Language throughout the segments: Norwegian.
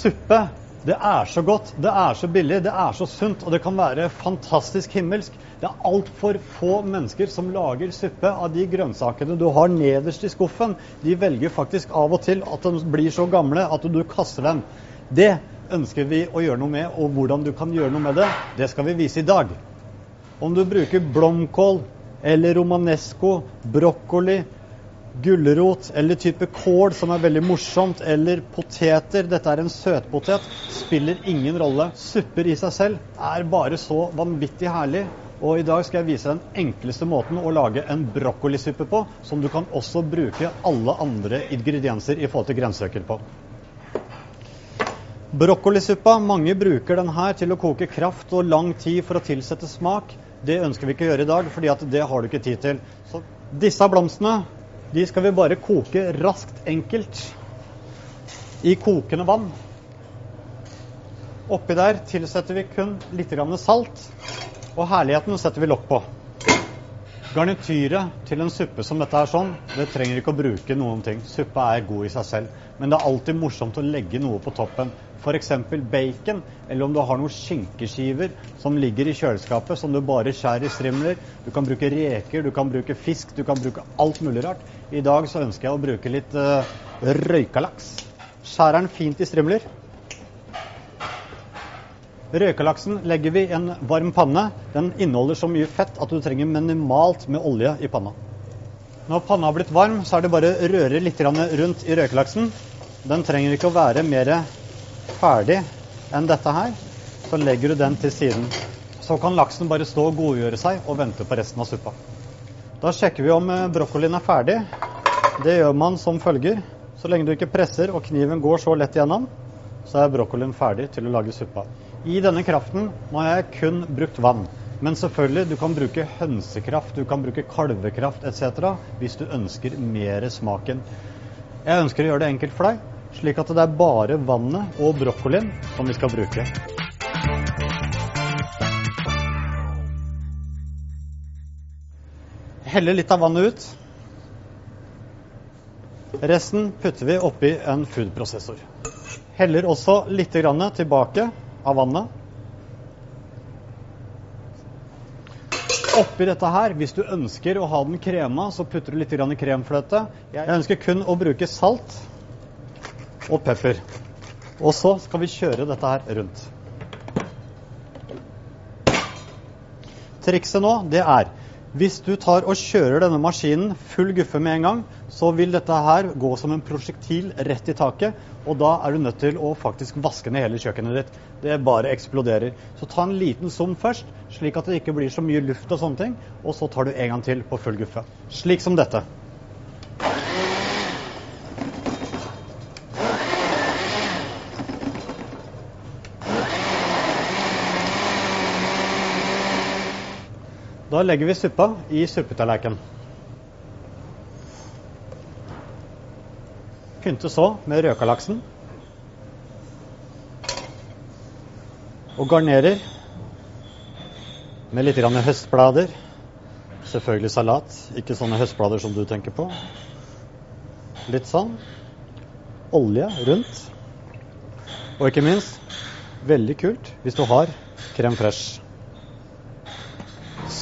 Suppe, det er så godt, det er så billig, det er så sunt, og det kan være fantastisk himmelsk. Det er altfor få mennesker som lager suppe av de grønnsakene du har nederst i skuffen. De velger faktisk av og til at de blir så gamle at du kaster dem. Det ønsker vi å gjøre noe med, og hvordan du kan gjøre noe med det, det skal vi vise i dag. Om du bruker blomkål eller romanesco, brokkoli, gulrot eller type kål, som er veldig morsomt, eller poteter. Dette er en søtpotet. Spiller ingen rolle. Supper i seg selv er bare så vanvittig herlig. Og i dag skal jeg vise den enkleste måten å lage en brokkolisuppe på, som du kan også bruke alle andre ingredienser i forhold til grønnsaker på. Brokkolisuppa, mange bruker den her til å koke kraft og lang tid for å tilsette smak. Det ønsker vi ikke å gjøre i dag, fordi det har du ikke tid til. Så disse blomstene de skal vi bare koke raskt, enkelt, i kokende vann. Oppi der tilsetter vi kun litt salt, og herligheten setter vi lokk på. Garnityret til en suppe som dette er sånn, det trenger ikke å bruke noen ting. Suppa er god i seg selv, men det er alltid morsomt å legge noe på toppen. F.eks. bacon, eller om du har noen skinkeskiver som ligger i kjøleskapet som du bare skjærer i strimler. Du kan bruke reker, du kan bruke fisk, du kan bruke alt mulig rart. I dag så ønsker jeg å bruke litt uh, røykalaks. Skjærer den fint i strimler. Røykalaksen legger vi i en varm panne. Den inneholder så mye fett at du trenger minimalt med olje i panna. Når panna har blitt varm, så er det bare å røre litt rundt i røykalaksen. Den trenger ikke å være mer ferdig enn dette her, så legger du den til siden. Så kan laksen bare stå og godgjøre seg og vente på resten av suppa. Da sjekker vi om eh, brokkolien er ferdig. Det gjør man som følger. Så lenge du ikke presser og kniven går så lett gjennom, så er brokkolien ferdig til å lage suppa. I denne kraften nå har jeg kun brukt vann. Men selvfølgelig, du kan bruke hønsekraft, du kan bruke kalvekraft etc. hvis du ønsker mer smaken. Jeg ønsker å gjøre det enkelt for deg, slik at det er bare vannet og brokkolien som vi skal bruke. Heller litt av vannet ut. Resten putter vi oppi en foodprosessor. Heller også litt tilbake av vannet. Oppi dette her, hvis du ønsker å ha den krema, så putter du litt kremfløte. Jeg ønsker kun å bruke salt og pepper. Og så skal vi kjøre dette her rundt. Trikset nå, det er hvis du tar og kjører denne maskinen full guffe med en gang, så vil dette her gå som en prosjektil rett i taket, og da er du nødt til å faktisk vaske ned hele kjøkkenet ditt. Det bare eksploderer. Så ta en liten zoom først, slik at det ikke blir så mye luft og sånne ting, og så tar du en gang til på full guffe. Slik som dette. Da legger vi suppa i suppetallerken. Pynte så med røkalaksen. Og garnerer med litt grann høstblader. Selvfølgelig salat, ikke sånne høstblader som du tenker på. Litt sånn. Olje rundt. Og ikke minst, veldig kult hvis du har krem fresh.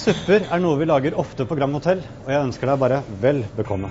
Supper er noe vi lager ofte på Grand Hotell, og jeg ønsker deg bare vel bekomme.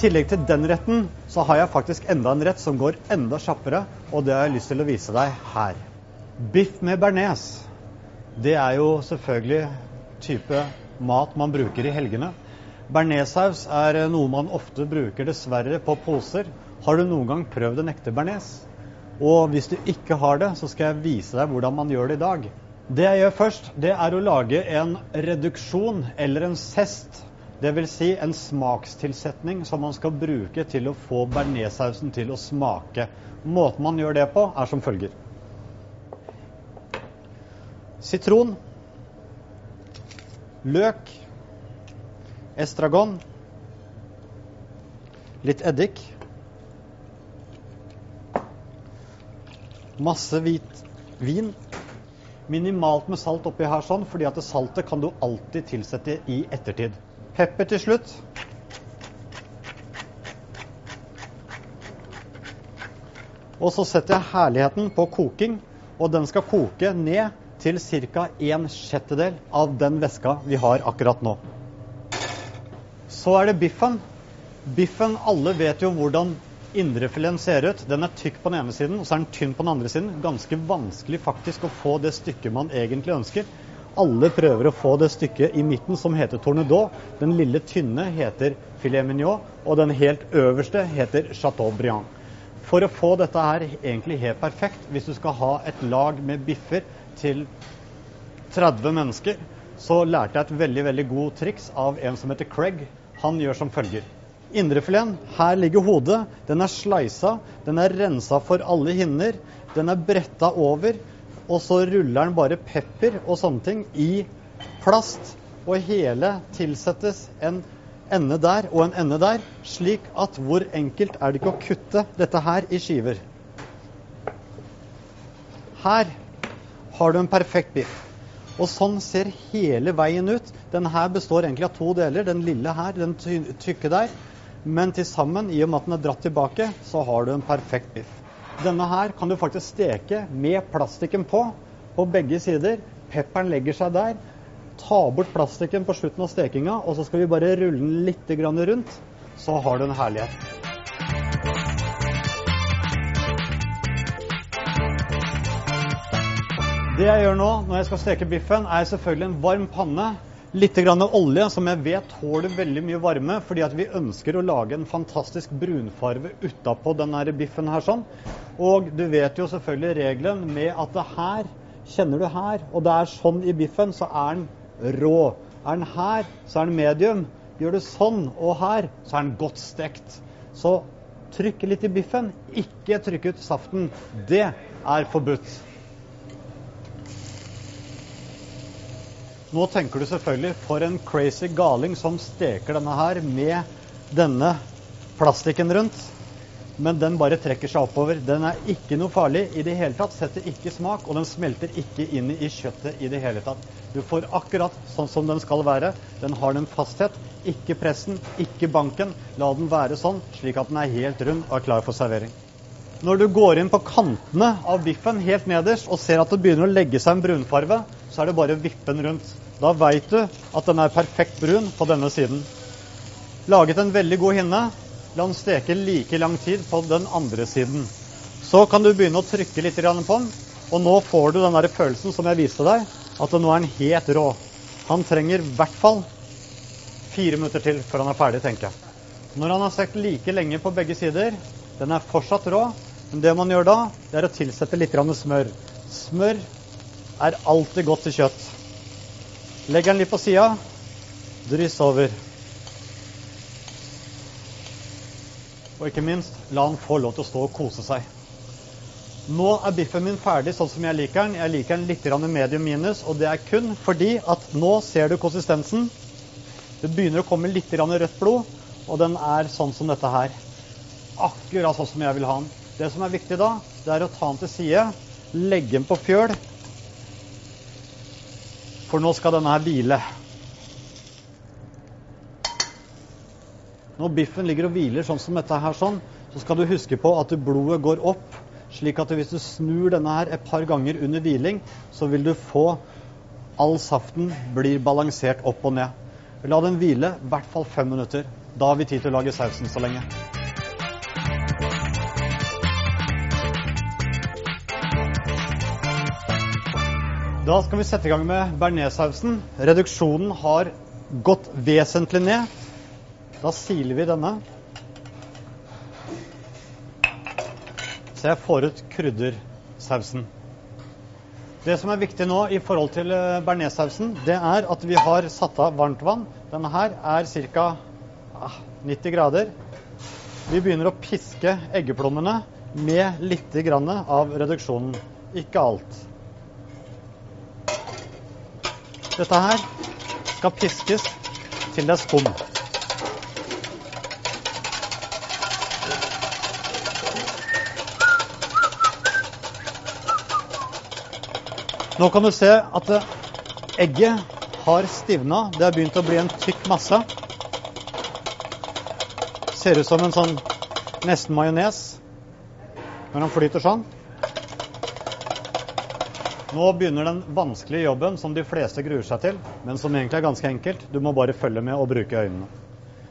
Tillegg til den retten, så har jeg faktisk enda en rett som går enda kjappere, og det har jeg lyst til å vise deg her. Biff med bearnés. Det er jo selvfølgelig type mat man bruker i helgene. Bearnéssaus er noe man ofte bruker dessverre på poser. Har du noen gang prøvd en ekte bearnés? Og hvis du ikke har det, så skal jeg vise deg hvordan man gjør det i dag. Det jeg gjør først, det er å lage en reduksjon eller en zest Dvs. Si en smakstilsetning som man skal bruke til å få bearnéssausen til å smake. Måten man gjør det på, er som følger. Sitron, løk, estragon, litt eddik, masse hvit vin, minimalt med salt oppi her sånn, fordi at saltet kan du alltid tilsette i ettertid. Pepper til slutt. Og så setter jeg herligheten på koking, og den skal koke ned til ca. en sjettedel av den væska vi har akkurat nå. Så er det biffen. Biffen, alle vet jo hvordan indrefileten ser ut. Den er tykk på den ene siden, og så er den tynn på den andre siden. Ganske vanskelig faktisk å få det stykket man egentlig ønsker. Alle prøver å få det stykket i midten som heter tornedot. Den lille tynne heter filet mignon, og den helt øverste heter chateaubriand. For å få dette her egentlig helt perfekt, hvis du skal ha et lag med biffer til 30 mennesker, så lærte jeg et veldig veldig god triks av en som heter Craig. Han gjør som følger. Indrefileten, her ligger hodet. Den er sleisa, den er rensa for alle hinner. Den er bretta over, og så ruller den bare pepper og sånne ting i plast. Og hele tilsettes en ende der og en ende der, slik at hvor enkelt er det ikke å kutte dette her i skiver. Her har du en perfekt biff. Og sånn ser hele veien ut. Den her består egentlig av to deler. Den lille her, den tykke der. Men til sammen, i og med at den er dratt tilbake, så har du en perfekt biff. Denne her kan du faktisk steke med plastikken på, på begge sider. Pepperen legger seg der. Ta bort plastikken på slutten av stekinga, og så skal vi bare rulle den litt rundt. Så har du en herlighet. Det jeg gjør nå når jeg skal steke biffen, er selvfølgelig en varm panne. Litt grann olje, som jeg vet tåler veldig mye varme, fordi at vi ønsker å lage en fantastisk brunfarve utapå denne biffen her sånn. Og du vet jo selvfølgelig regelen med at det her kjenner du her, og det er sånn i biffen, så er den rå. Er den her, så er den medium. Gjør du sånn og her, så er den godt stekt. Så trykk litt i biffen, ikke trykk ut saften. Det er forbudt. Nå tenker du selvfølgelig for en crazy galing som steker denne her med denne plastikken rundt. Men den bare trekker seg oppover. Den er ikke noe farlig i det hele tatt. Setter ikke smak, og den smelter ikke inn i kjøttet i det hele tatt. Du får akkurat sånn som den skal være. Den har den fasthet. Ikke pressen, ikke banken. La den være sånn, slik at den er helt rund og er klar for servering. Når du går inn på kantene av biffen helt nederst og ser at det begynner å legge seg en brunfarve, så er det bare å vippe den rundt. Da veit du at den er perfekt brun på denne siden. Laget en veldig god hinne. La den steke like lang tid på den andre siden. Så kan du begynne å trykke litt på den, og nå får du den der følelsen som jeg viste deg, at nå er den helt rå. Han trenger i hvert fall fire minutter til før han er ferdig, tenker jeg. Når han har stekt like lenge på begge sider, den er fortsatt rå, men det man gjør da, det er å tilsette litt smør. Smør er alltid godt til kjøtt. Legg den litt på sida. Dryss over. Og ikke minst, la den få lov til å stå og kose seg. Nå er biffen min ferdig sånn som jeg liker den. Jeg liker den litt medium minus, og det er kun fordi at nå ser du konsistensen. Det begynner å komme litt rødt blod, og den er sånn som dette her. Akkurat sånn som jeg vil ha den. Det som er viktig da, det er å ta den til side, legge den på fjøl, for nå skal denne her hvile. Når biffen ligger og hviler sånn som dette her, sånn, så skal du huske på at blodet går opp. Slik at hvis du snur denne her et par ganger under hviling, så vil du få all saften blir balansert opp og ned. La den hvile i hvert fall fem minutter. Da har vi tid til å lage sausen så lenge. Da skal vi sette i gang med bearnéssausen. Reduksjonen har gått vesentlig ned. Da siler vi denne. Så jeg får ut kryddersausen. Det som er viktig nå i forhold til eh, bearnéssausen, det er at vi har satt av varmt vann. Denne her er ca. 90 grader. Vi begynner å piske eggeplommene med litt av reduksjonen. Ikke alt. Dette her skal piskes til det er skum. Nå kan du se at egget har stivna. Det har begynt å bli en tykk masse. Ser ut som en sånn nesten majones når den flyter sånn. Nå begynner den vanskelige jobben som de fleste gruer seg til, men som egentlig er ganske enkelt. Du må bare følge med og bruke øynene.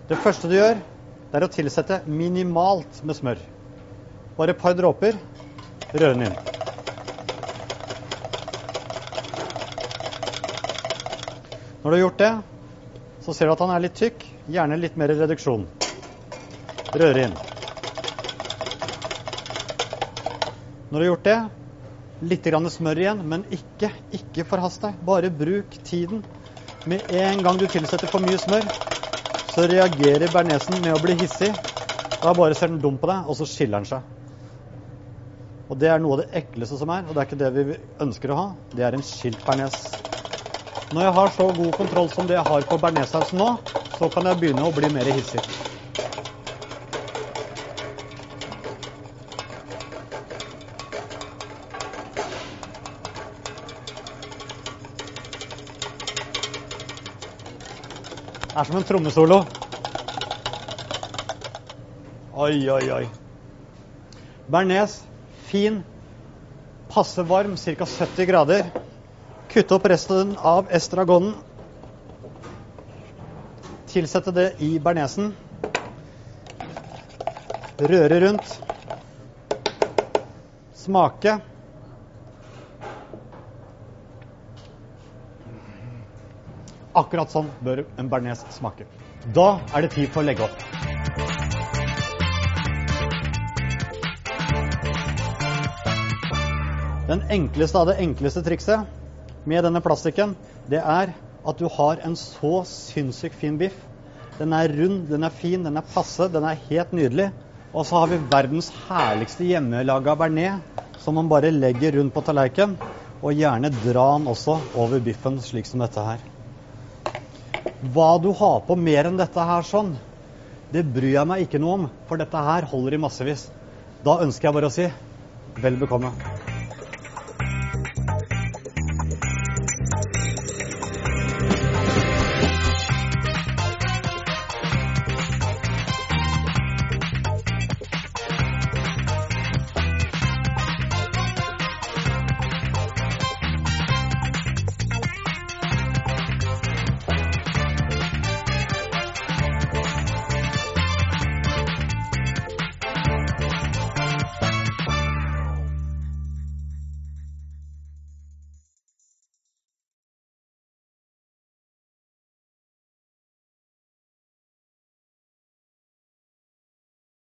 Det første du gjør, det er å tilsette minimalt med smør. Bare et par dråper. Røre den inn. Når du har gjort det, så ser du at han er litt tykk. Gjerne litt mer reduksjon. Røre inn. Når du har gjort det, litt grann smør igjen, men ikke, ikke forhast deg. Bare bruk tiden. Med en gang du tilsetter for mye smør, så reagerer bernesen med å bli hissig. Da bare ser den dum på deg, og så skiller den seg. Og Det er noe av det ekleste som er, og det er ikke det vi ønsker å ha. Det er en skilt bearnés. Når jeg har så god kontroll som det jeg har på bearnéssausen nå, så kan jeg begynne å bli mer hissig. Det er som en trommesolo. Oi, oi, oi. Bearnés, fin, passe varm, ca. 70 grader. Kutte opp resten av estragonen. Tilsette det i bearnésen. Røre rundt. Smake. Akkurat sånn bør en bearnés smake. Da er det tid for å legge opp. Den enkleste av det enkleste trikset med denne plastikken, det er at du har en så sinnssykt fin biff. Den er rund, den er fin, den er passe, den er helt nydelig. Og så har vi verdens herligste hjemmelaga bearnés som man bare legger rundt på tallerkenen. Og gjerne dra den også over biffen, slik som dette her. Hva du har på mer enn dette her sånn, det bryr jeg meg ikke noe om, for dette her holder i massevis. Da ønsker jeg bare å si vel bekomme.